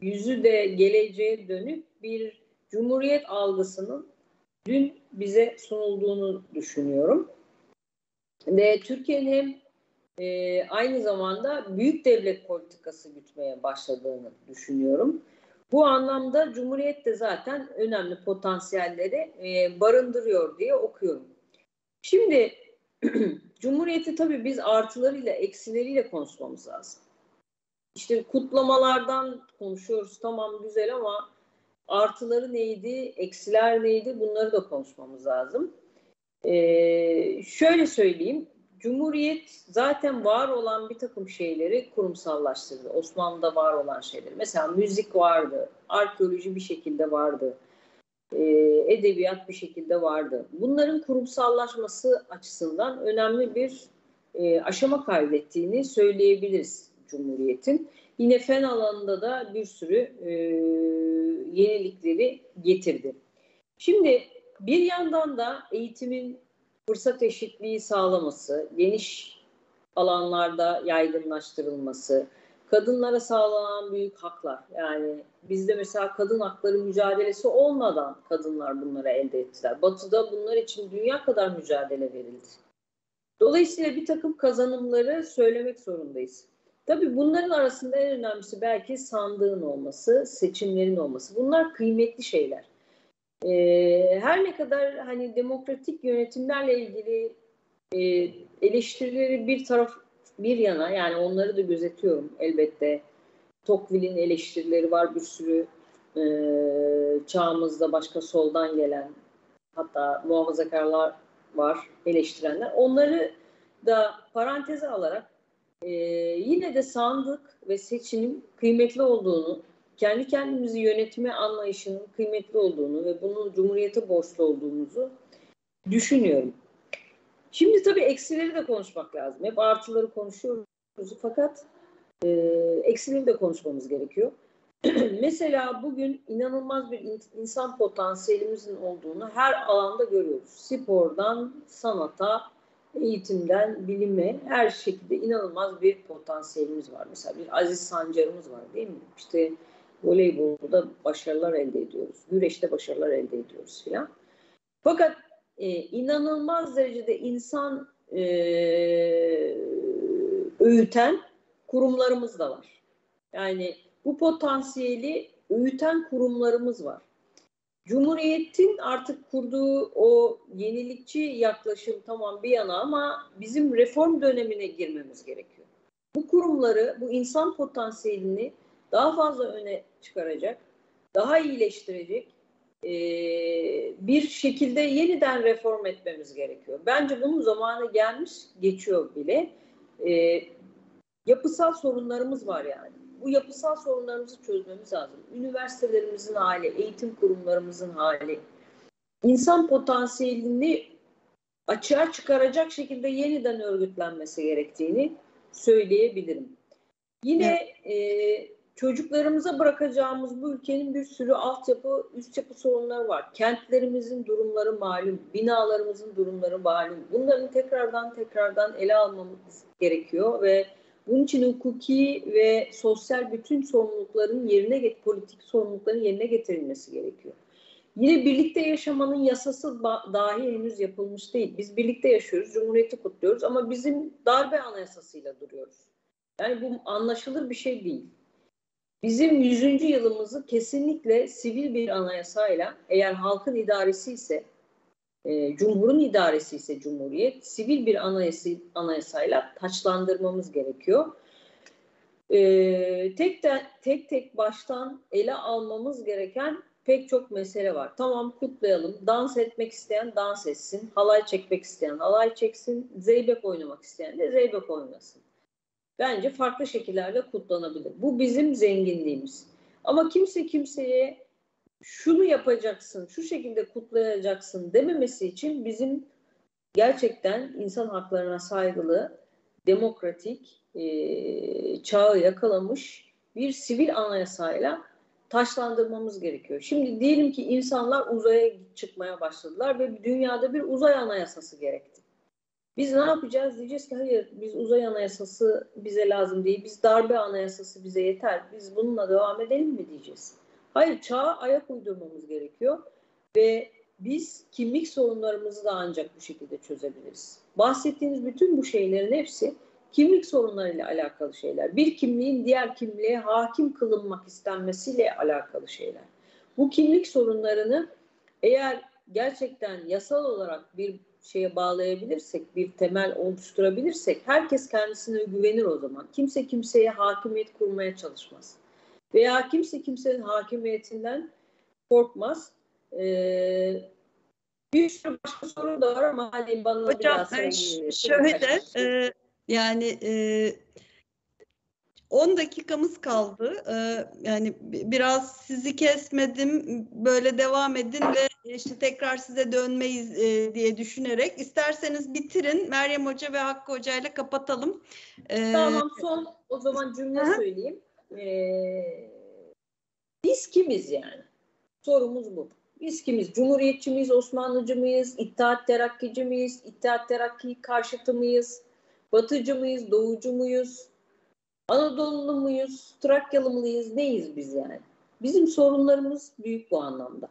yüzü de geleceğe dönük bir cumhuriyet algısının dün bize sunulduğunu düşünüyorum. Ve Türkiye'nin hem e, aynı zamanda büyük devlet politikası gütmeye başladığını düşünüyorum. Bu anlamda Cumhuriyet de zaten önemli potansiyelleri e, barındırıyor diye okuyorum. Şimdi Cumhuriyeti tabii biz artılarıyla eksileriyle konuşmamız lazım. İşte kutlamalardan konuşuyoruz tamam güzel ama artıları neydi, eksiler neydi bunları da konuşmamız lazım. Ee, şöyle söyleyeyim, Cumhuriyet zaten var olan bir takım şeyleri kurumsallaştırdı. Osmanlı'da var olan şeyleri. Mesela müzik vardı, arkeoloji bir şekilde vardı, e, edebiyat bir şekilde vardı. Bunların kurumsallaşması açısından önemli bir e, aşama kaydettiğini söyleyebiliriz Cumhuriyet'in. Yine fen alanında da bir sürü e, yenilikleri getirdi. Şimdi bir yandan da eğitimin fırsat eşitliği sağlaması, geniş alanlarda yaygınlaştırılması, kadınlara sağlanan büyük haklar. Yani bizde mesela kadın hakları mücadelesi olmadan kadınlar bunları elde ettiler. Batı'da bunlar için dünya kadar mücadele verildi. Dolayısıyla bir takım kazanımları söylemek zorundayız. Tabii bunların arasında en önemlisi belki sandığın olması, seçimlerin olması. Bunlar kıymetli şeyler. Ee, her ne kadar hani demokratik yönetimlerle ilgili e, eleştirileri bir taraf bir yana yani onları da gözetiyorum elbette. Tocqueville'in eleştirileri var bir sürü e, çağımızda başka soldan gelen hatta muhafazakarlar var eleştirenler. Onları da paranteze alarak e, yine de sandık ve seçimin kıymetli olduğunu kendi kendimizi yönetme anlayışının kıymetli olduğunu ve bunun Cumhuriyete borçlu olduğumuzu düşünüyorum. Şimdi tabii eksileri de konuşmak lazım. Hep artıları konuşuyoruz fakat e, eksileri de konuşmamız gerekiyor. Mesela bugün inanılmaz bir insan potansiyelimizin olduğunu her alanda görüyoruz. Spordan sanata, eğitimden bilime her şekilde inanılmaz bir potansiyelimiz var. Mesela bir Aziz Sancar'ımız var değil mi? İşte voleybolda başarılar elde ediyoruz. Güreşte başarılar elde ediyoruz filan. Fakat e, inanılmaz derecede insan e, öğüten kurumlarımız da var. Yani bu potansiyeli öğüten kurumlarımız var. Cumhuriyetin artık kurduğu o yenilikçi yaklaşım tamam bir yana ama bizim reform dönemine girmemiz gerekiyor. Bu kurumları, bu insan potansiyelini daha fazla öne çıkaracak, daha iyileştirecek e, bir şekilde yeniden reform etmemiz gerekiyor. Bence bunun zamanı gelmiş, geçiyor bile. E, yapısal sorunlarımız var yani bu yapısal sorunlarımızı çözmemiz lazım. Üniversitelerimizin hali, eğitim kurumlarımızın hali, insan potansiyelini açığa çıkaracak şekilde yeniden örgütlenmesi gerektiğini söyleyebilirim. Yine e, çocuklarımıza bırakacağımız bu ülkenin bir sürü altyapı, üst yapı sorunları var. Kentlerimizin durumları malum, binalarımızın durumları malum. Bunların tekrardan tekrardan ele almamız gerekiyor ve bunun için hukuki ve sosyal bütün sorumlulukların yerine get politik sorumlulukların yerine getirilmesi gerekiyor. Yine birlikte yaşamanın yasası dahi henüz yapılmış değil. Biz birlikte yaşıyoruz, cumhuriyeti kutluyoruz ama bizim darbe anayasasıyla duruyoruz. Yani bu anlaşılır bir şey değil. Bizim 100. yılımızı kesinlikle sivil bir anayasayla eğer halkın idaresi ise e, Cumhur'un idaresi ise Cumhuriyet, sivil bir anayasa, anayasayla taçlandırmamız gerekiyor. E, tek, de, tek tek baştan ele almamız gereken pek çok mesele var. Tamam kutlayalım. Dans etmek isteyen dans etsin. Halay çekmek isteyen halay çeksin. Zeybek oynamak isteyen de zeybek oynasın. Bence farklı şekillerde kutlanabilir. Bu bizim zenginliğimiz. Ama kimse kimseye şunu yapacaksın, şu şekilde kutlayacaksın dememesi için bizim gerçekten insan haklarına saygılı, demokratik, e, çağı yakalamış bir sivil anayasayla taşlandırmamız gerekiyor. Şimdi diyelim ki insanlar uzaya çıkmaya başladılar ve dünyada bir uzay anayasası gerekti. Biz ne yapacağız? Diyeceğiz ki hayır biz uzay anayasası bize lazım değil. Biz darbe anayasası bize yeter. Biz bununla devam edelim mi diyeceğiz. Hayır çağa ayak uydurmamız gerekiyor ve biz kimlik sorunlarımızı da ancak bu şekilde çözebiliriz. Bahsettiğiniz bütün bu şeylerin hepsi kimlik sorunlarıyla alakalı şeyler. Bir kimliğin diğer kimliğe hakim kılınmak istenmesiyle alakalı şeyler. Bu kimlik sorunlarını eğer gerçekten yasal olarak bir şeye bağlayabilirsek, bir temel oluşturabilirsek herkes kendisine güvenir o zaman. Kimse kimseye hakimiyet kurmaya çalışmaz veya kimse kimsenin hakimiyetinden korkmaz. Ee, bir sürü başka sorun da var ama hani bana Hocam, biraz e, şöyle e, yani e, 10 dakikamız kaldı. Ee, yani biraz sizi kesmedim. Böyle devam edin ve işte tekrar size dönmeyiz e, diye düşünerek isterseniz bitirin. Meryem Hoca ve Hakkı Hoca ile kapatalım. Ee, tamam son o zaman cümle Hı? söyleyeyim. Ee, biz kimiz yani? Sorumuz bu. Biz kimiz? Cumhuriyetçi miyiz, Osmanlıcı mıyız, İttihat Terakkici miyiz, İttihat Terakki karşıtı mıyız, Batıcı mıyız, Doğucu muyuz, Anadolu muyuz, Trakyalı mıyız, neyiz biz yani? Bizim sorunlarımız büyük bu anlamda.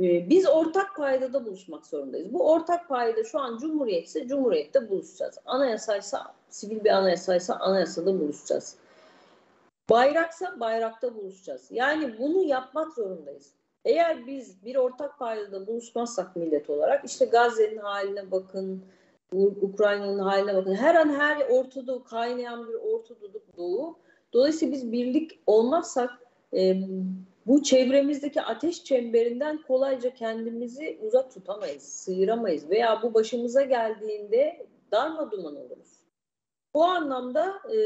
Ee, biz ortak paydada buluşmak zorundayız. Bu ortak payda şu an Cumhuriyet ise Cumhuriyet'te buluşacağız. Anayasaysa, sivil bir anayasaysa anayasada buluşacağız. Bayraksa bayrakta buluşacağız. Yani bunu yapmak zorundayız. Eğer biz bir ortak paydada buluşmazsak millet olarak işte Gazze'nin haline bakın, Ukrayna'nın haline bakın. Her an her Orta kaynayan bir Orta Doğu. Dolayısıyla biz birlik olmazsak e, bu çevremizdeki ateş çemberinden kolayca kendimizi uzak tutamayız, sıyıramayız veya bu başımıza geldiğinde darma duman oluruz. Bu anlamda e,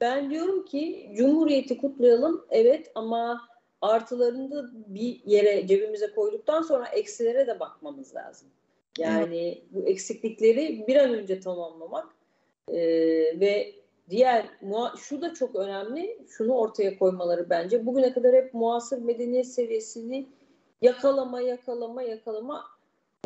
Ben diyorum ki Cumhuriyeti kutlayalım evet ama artılarını da bir yere cebimize koyduktan sonra eksilere de bakmamız lazım. Yani bu eksiklikleri bir an önce tamamlamak e, ve diğer şu da çok önemli. Şunu ortaya koymaları bence. Bugüne kadar hep muasır medeniyet seviyesini yakalama, yakalama, yakalama.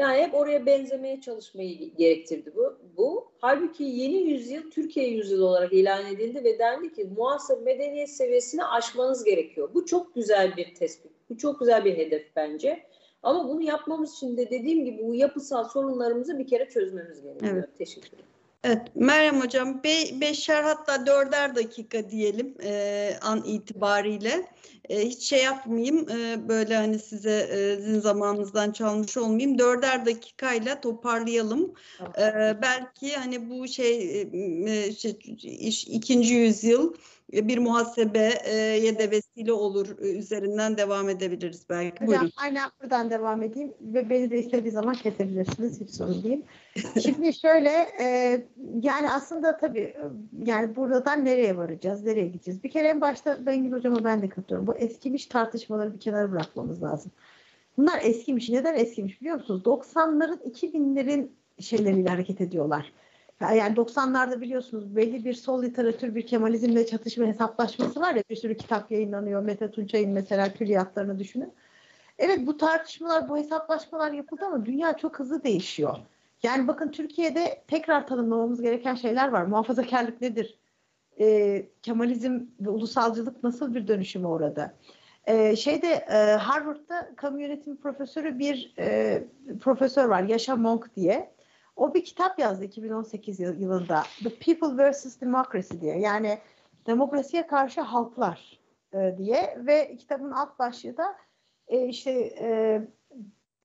Yani hep oraya benzemeye çalışmayı gerektirdi bu. bu. Halbuki yeni yüzyıl Türkiye yüzyılı olarak ilan edildi ve dendi ki muasır medeniyet seviyesini aşmanız gerekiyor. Bu çok güzel bir tespit. Bu çok güzel bir hedef bence. Ama bunu yapmamız için de dediğim gibi bu yapısal sorunlarımızı bir kere çözmemiz gerekiyor. Evet. Teşekkür ederim. Evet Meryem Hocam be, beşer hatta dörder dakika diyelim e, an itibariyle. E, hiç şey yapmayayım e, böyle hani size e, sizin zamanınızdan çalmış olmayayım. Dörder dakikayla toparlayalım. E, belki hani bu şey, e, şey iş, ikinci yüzyıl bir muhasebeye de vesile olur üzerinden devam edebiliriz belki. Buyurun. Aynen buradan devam edeyim ve beni de istediği zaman kesebilirsiniz hiç sorun değil. Şimdi şöyle e, yani aslında tabii yani buradan nereye varacağız, nereye gideceğiz? Bir kere en başta Bengül Hocam'a ben de katılıyorum. Bu eskimiş tartışmaları bir kenara bırakmamız lazım. Bunlar eskimiş. Neden eskimiş biliyor musunuz? 90'ların 2000'lerin şeyleriyle hareket ediyorlar. Yani 90'larda biliyorsunuz belli bir sol literatür, bir Kemalizmle çatışma hesaplaşması var ya bir sürü kitap yayınlanıyor. Mete Tunçay'ın mesela külliyatlarını düşünün. Evet bu tartışmalar, bu hesaplaşmalar yapıldı ama dünya çok hızlı değişiyor. Yani bakın Türkiye'de tekrar tanımlamamız gereken şeyler var. Muhafazakarlık nedir? Ee, Kemalizm ve ulusalcılık nasıl bir dönüşüme uğradı? Ee, şeyde e, Harvard'da kamu yönetimi profesörü bir e, profesör var, Yaşa Monk diye. O bir kitap yazdı 2018 yılında. The People vs. Democracy diye. Yani demokrasiye karşı halklar e, diye ve kitabın alt başlığı da e, işte e,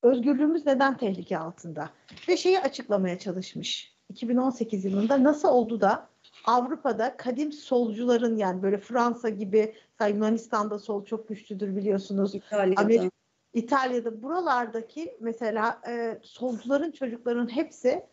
özgürlüğümüz neden tehlike altında ve şeyi açıklamaya çalışmış. 2018 yılında nasıl oldu da Avrupa'da kadim solcuların yani böyle Fransa gibi Yunanistan'da sol çok güçlüdür biliyorsunuz. İtalya'da. Amerika, İtalya'da buralardaki mesela e, solcuların çocukların hepsi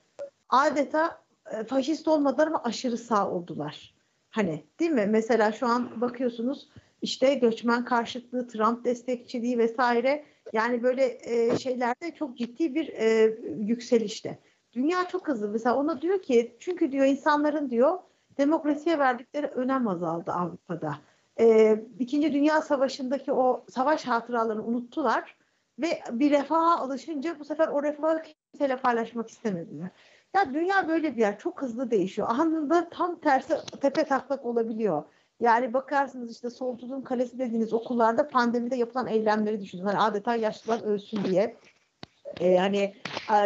adeta e, faşist olmadılar ama aşırı sağ oldular. Hani değil mi? Mesela şu an bakıyorsunuz işte göçmen karşıtlığı, Trump destekçiliği vesaire yani böyle e, şeylerde çok ciddi bir e, yükselişte. Dünya çok hızlı. Mesela ona diyor ki çünkü diyor insanların diyor demokrasiye verdikleri önem azaldı Avrupa'da. E, İkinci Dünya Savaşı'ndaki o savaş hatıralarını unuttular ve bir refaha alışınca bu sefer o refahı kimseyle paylaşmak istemediler. Ya dünya böyle bir yer. Çok hızlı değişiyor. Anında tam tersi tepe taklak olabiliyor. Yani bakarsınız işte Solculuğun Kalesi dediğiniz okullarda pandemide yapılan eylemleri düşünün. Hani adeta yaşlılar ölsün diye. Ee, hani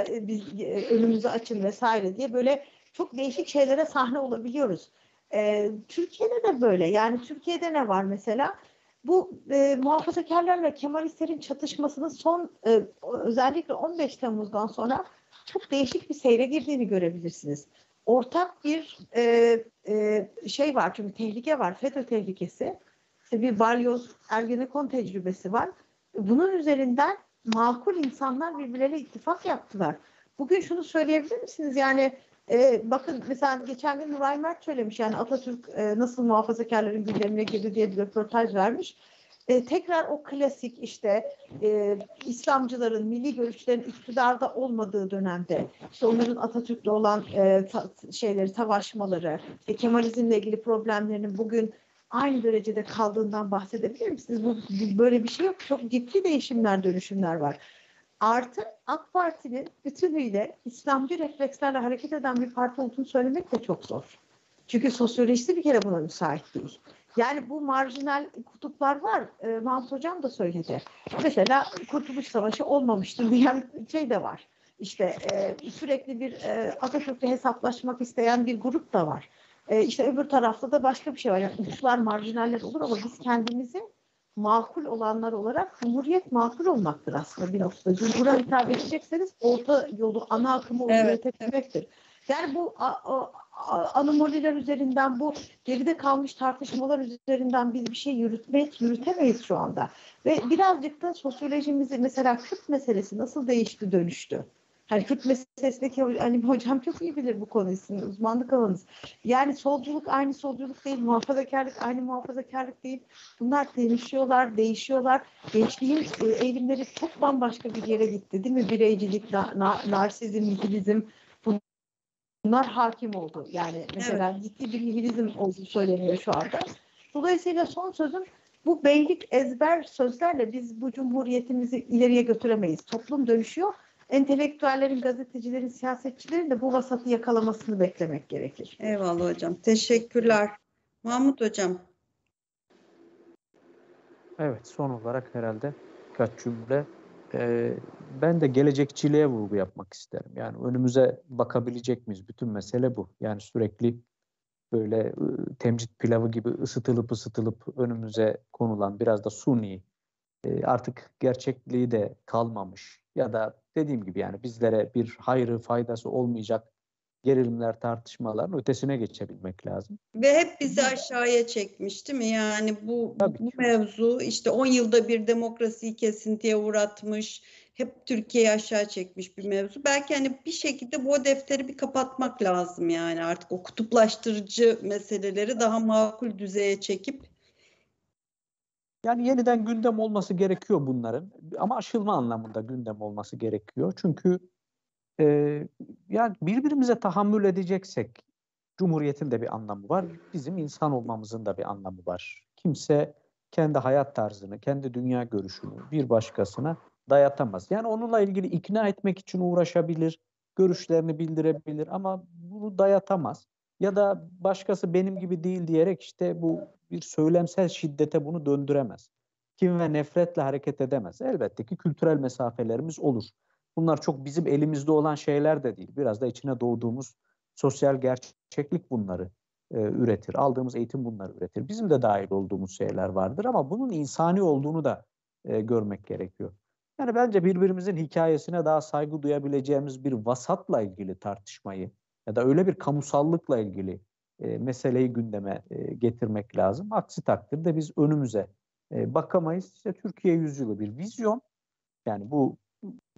biz e, önümüzü açın vesaire diye böyle çok değişik şeylere sahne olabiliyoruz. Ee, Türkiye'de de böyle. Yani Türkiye'de ne var mesela? Bu e, muhafazakarlarla Kemalistlerin çatışmasının son e, özellikle 15 Temmuz'dan sonra çok değişik bir seyre girdiğini görebilirsiniz. Ortak bir e, e, şey var çünkü tehlike var. FETÖ tehlikesi. İşte bir balyoz Ergenekon tecrübesi var. Bunun üzerinden makul insanlar birbirleriyle ittifak yaptılar. Bugün şunu söyleyebilir misiniz? Yani e, bakın mesela geçen gün Nuray Mert söylemiş yani Atatürk e, nasıl muhafazakarların gündemine girdi diye bir röportaj vermiş e, tekrar o klasik işte e, İslamcıların, milli görüşlerin iktidarda olmadığı dönemde işte onların Atatürk'le olan e, ta, şeyleri, savaşmaları, işte Kemalizmle ilgili problemlerinin bugün aynı derecede kaldığından bahsedebilir misiniz? Bu, böyle bir şey yok. Çok ciddi değişimler, dönüşümler var. Artı AK Parti'nin bütünüyle İslamcı reflekslerle hareket eden bir parti olduğunu söylemek de çok zor. Çünkü sosyolojisi bir kere buna müsait değil. Yani bu marjinal kutuplar var. E, Mahmut Hocam da söyledi. Mesela Kurtuluş Savaşı olmamıştır diyen şey de var. İşte e, sürekli bir e, Atatürk'le hesaplaşmak isteyen bir grup da var. E, işte öbür tarafta da başka bir şey var. Yani uçlar, marjinaller olur ama biz kendimizi makul olanlar olarak Cumhuriyet makul olmaktır aslında bir noktada. Cumhur'a hitap edecekseniz orta yolu, ana akımı evet, üretebilmektir. Evet. Yani bu a, a, anomaliler üzerinden bu geride kalmış tartışmalar üzerinden biz bir şey yürütmek yürütemeyiz şu anda. Ve birazcık da sosyolojimizi mesela Kürt meselesi nasıl değişti dönüştü? Hareket meselesindeki hani hocam çok iyi bilir bu konuyu sizin uzmanlık alanınız. Yani solculuk aynı solculuk değil, muhafazakarlık aynı muhafazakarlık değil. Bunlar değişiyorlar, değişiyorlar. Gençliğin e, eğilimleri çok bambaşka bir yere gitti değil mi? Bireycilik, na, na, narsizm, nihilizm bunlar hakim oldu. Yani mesela evet. ciddi bir nihilizm olduğu söyleniyor şu anda. Dolayısıyla son sözüm bu beylik ezber sözlerle biz bu cumhuriyetimizi ileriye götüremeyiz. Toplum dönüşüyor. Entelektüellerin, gazetecilerin, siyasetçilerin de bu vasatı yakalamasını beklemek gerekir. Eyvallah hocam. Teşekkürler. Mahmut hocam. Evet son olarak herhalde birkaç cümle. Ee, ben de gelecekçiliğe vurgu yapmak isterim. Yani önümüze bakabilecek miyiz? Bütün mesele bu. Yani sürekli böyle temcit pilavı gibi ısıtılıp ısıtılıp önümüze konulan biraz da suni artık gerçekliği de kalmamış ya da dediğim gibi yani bizlere bir hayrı faydası olmayacak gerilimler, tartışmaların ötesine geçebilmek lazım. Ve hep bizi aşağıya çekmiş değil mi? Yani bu, bu mevzu işte 10 yılda bir demokrasiyi kesintiye uğratmış, hep Türkiye'yi aşağı çekmiş bir mevzu. Belki hani bir şekilde bu defteri bir kapatmak lazım yani artık o kutuplaştırıcı meseleleri daha makul düzeye çekip yani yeniden gündem olması gerekiyor bunların ama aşılma anlamında gündem olması gerekiyor. Çünkü e, yani birbirimize tahammül edeceksek Cumhuriyet'in de bir anlamı var. Bizim insan olmamızın da bir anlamı var. Kimse kendi hayat tarzını, kendi dünya görüşünü bir başkasına dayatamaz. Yani onunla ilgili ikna etmek için uğraşabilir, görüşlerini bildirebilir ama bunu dayatamaz. Ya da başkası benim gibi değil diyerek işte bu bir söylemsel şiddete bunu döndüremez. Kim ve nefretle hareket edemez. Elbette ki kültürel mesafelerimiz olur. Bunlar çok bizim elimizde olan şeyler de değil. Biraz da içine doğduğumuz sosyal gerçeklik bunları e, üretir. Aldığımız eğitim bunları üretir. Bizim de dahil olduğumuz şeyler vardır ama bunun insani olduğunu da e, görmek gerekiyor. Yani bence birbirimizin hikayesine daha saygı duyabileceğimiz bir vasatla ilgili tartışmayı ya da öyle bir kamusallıkla ilgili e, meseleyi gündeme e, getirmek lazım. Aksi takdirde biz önümüze e, bakamayız. İşte Türkiye yüzyılı bir vizyon. Yani bu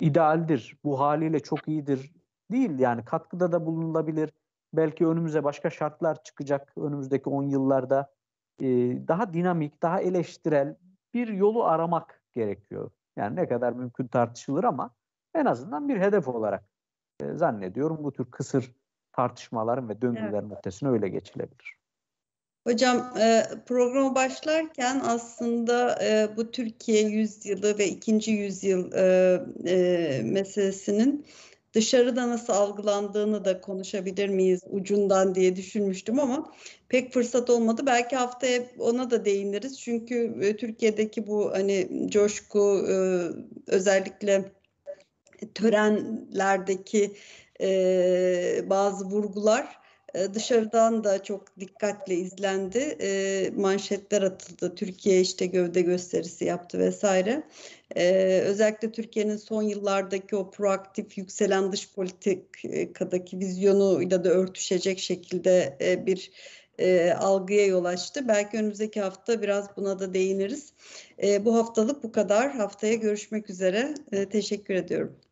idealdir, bu haliyle çok iyidir değil. Yani katkıda da bulunulabilir. Belki önümüze başka şartlar çıkacak önümüzdeki 10 yıllarda. E, daha dinamik, daha eleştirel bir yolu aramak gerekiyor. Yani ne kadar mümkün tartışılır ama en azından bir hedef olarak e, zannediyorum bu tür kısır tartışmaların ve döngülerin evet. ötesine öyle geçilebilir. Hocam e, programa başlarken aslında e, bu Türkiye yüzyılı ve ikinci yüzyıl e, e, meselesinin dışarıda nasıl algılandığını da konuşabilir miyiz ucundan diye düşünmüştüm ama pek fırsat olmadı. Belki haftaya ona da değiniriz. Çünkü e, Türkiye'deki bu hani coşku e, özellikle törenlerdeki e, bazı vurgular e, dışarıdan da çok dikkatle izlendi. E, manşetler atıldı. Türkiye işte gövde gösterisi yaptı vesaire. E, özellikle Türkiye'nin son yıllardaki o proaktif yükselen dış politikadaki vizyonuyla da örtüşecek şekilde e, bir e, algıya yol açtı. Belki önümüzdeki hafta biraz buna da değiniriz. E, bu haftalık bu kadar. Haftaya görüşmek üzere. E, teşekkür ediyorum.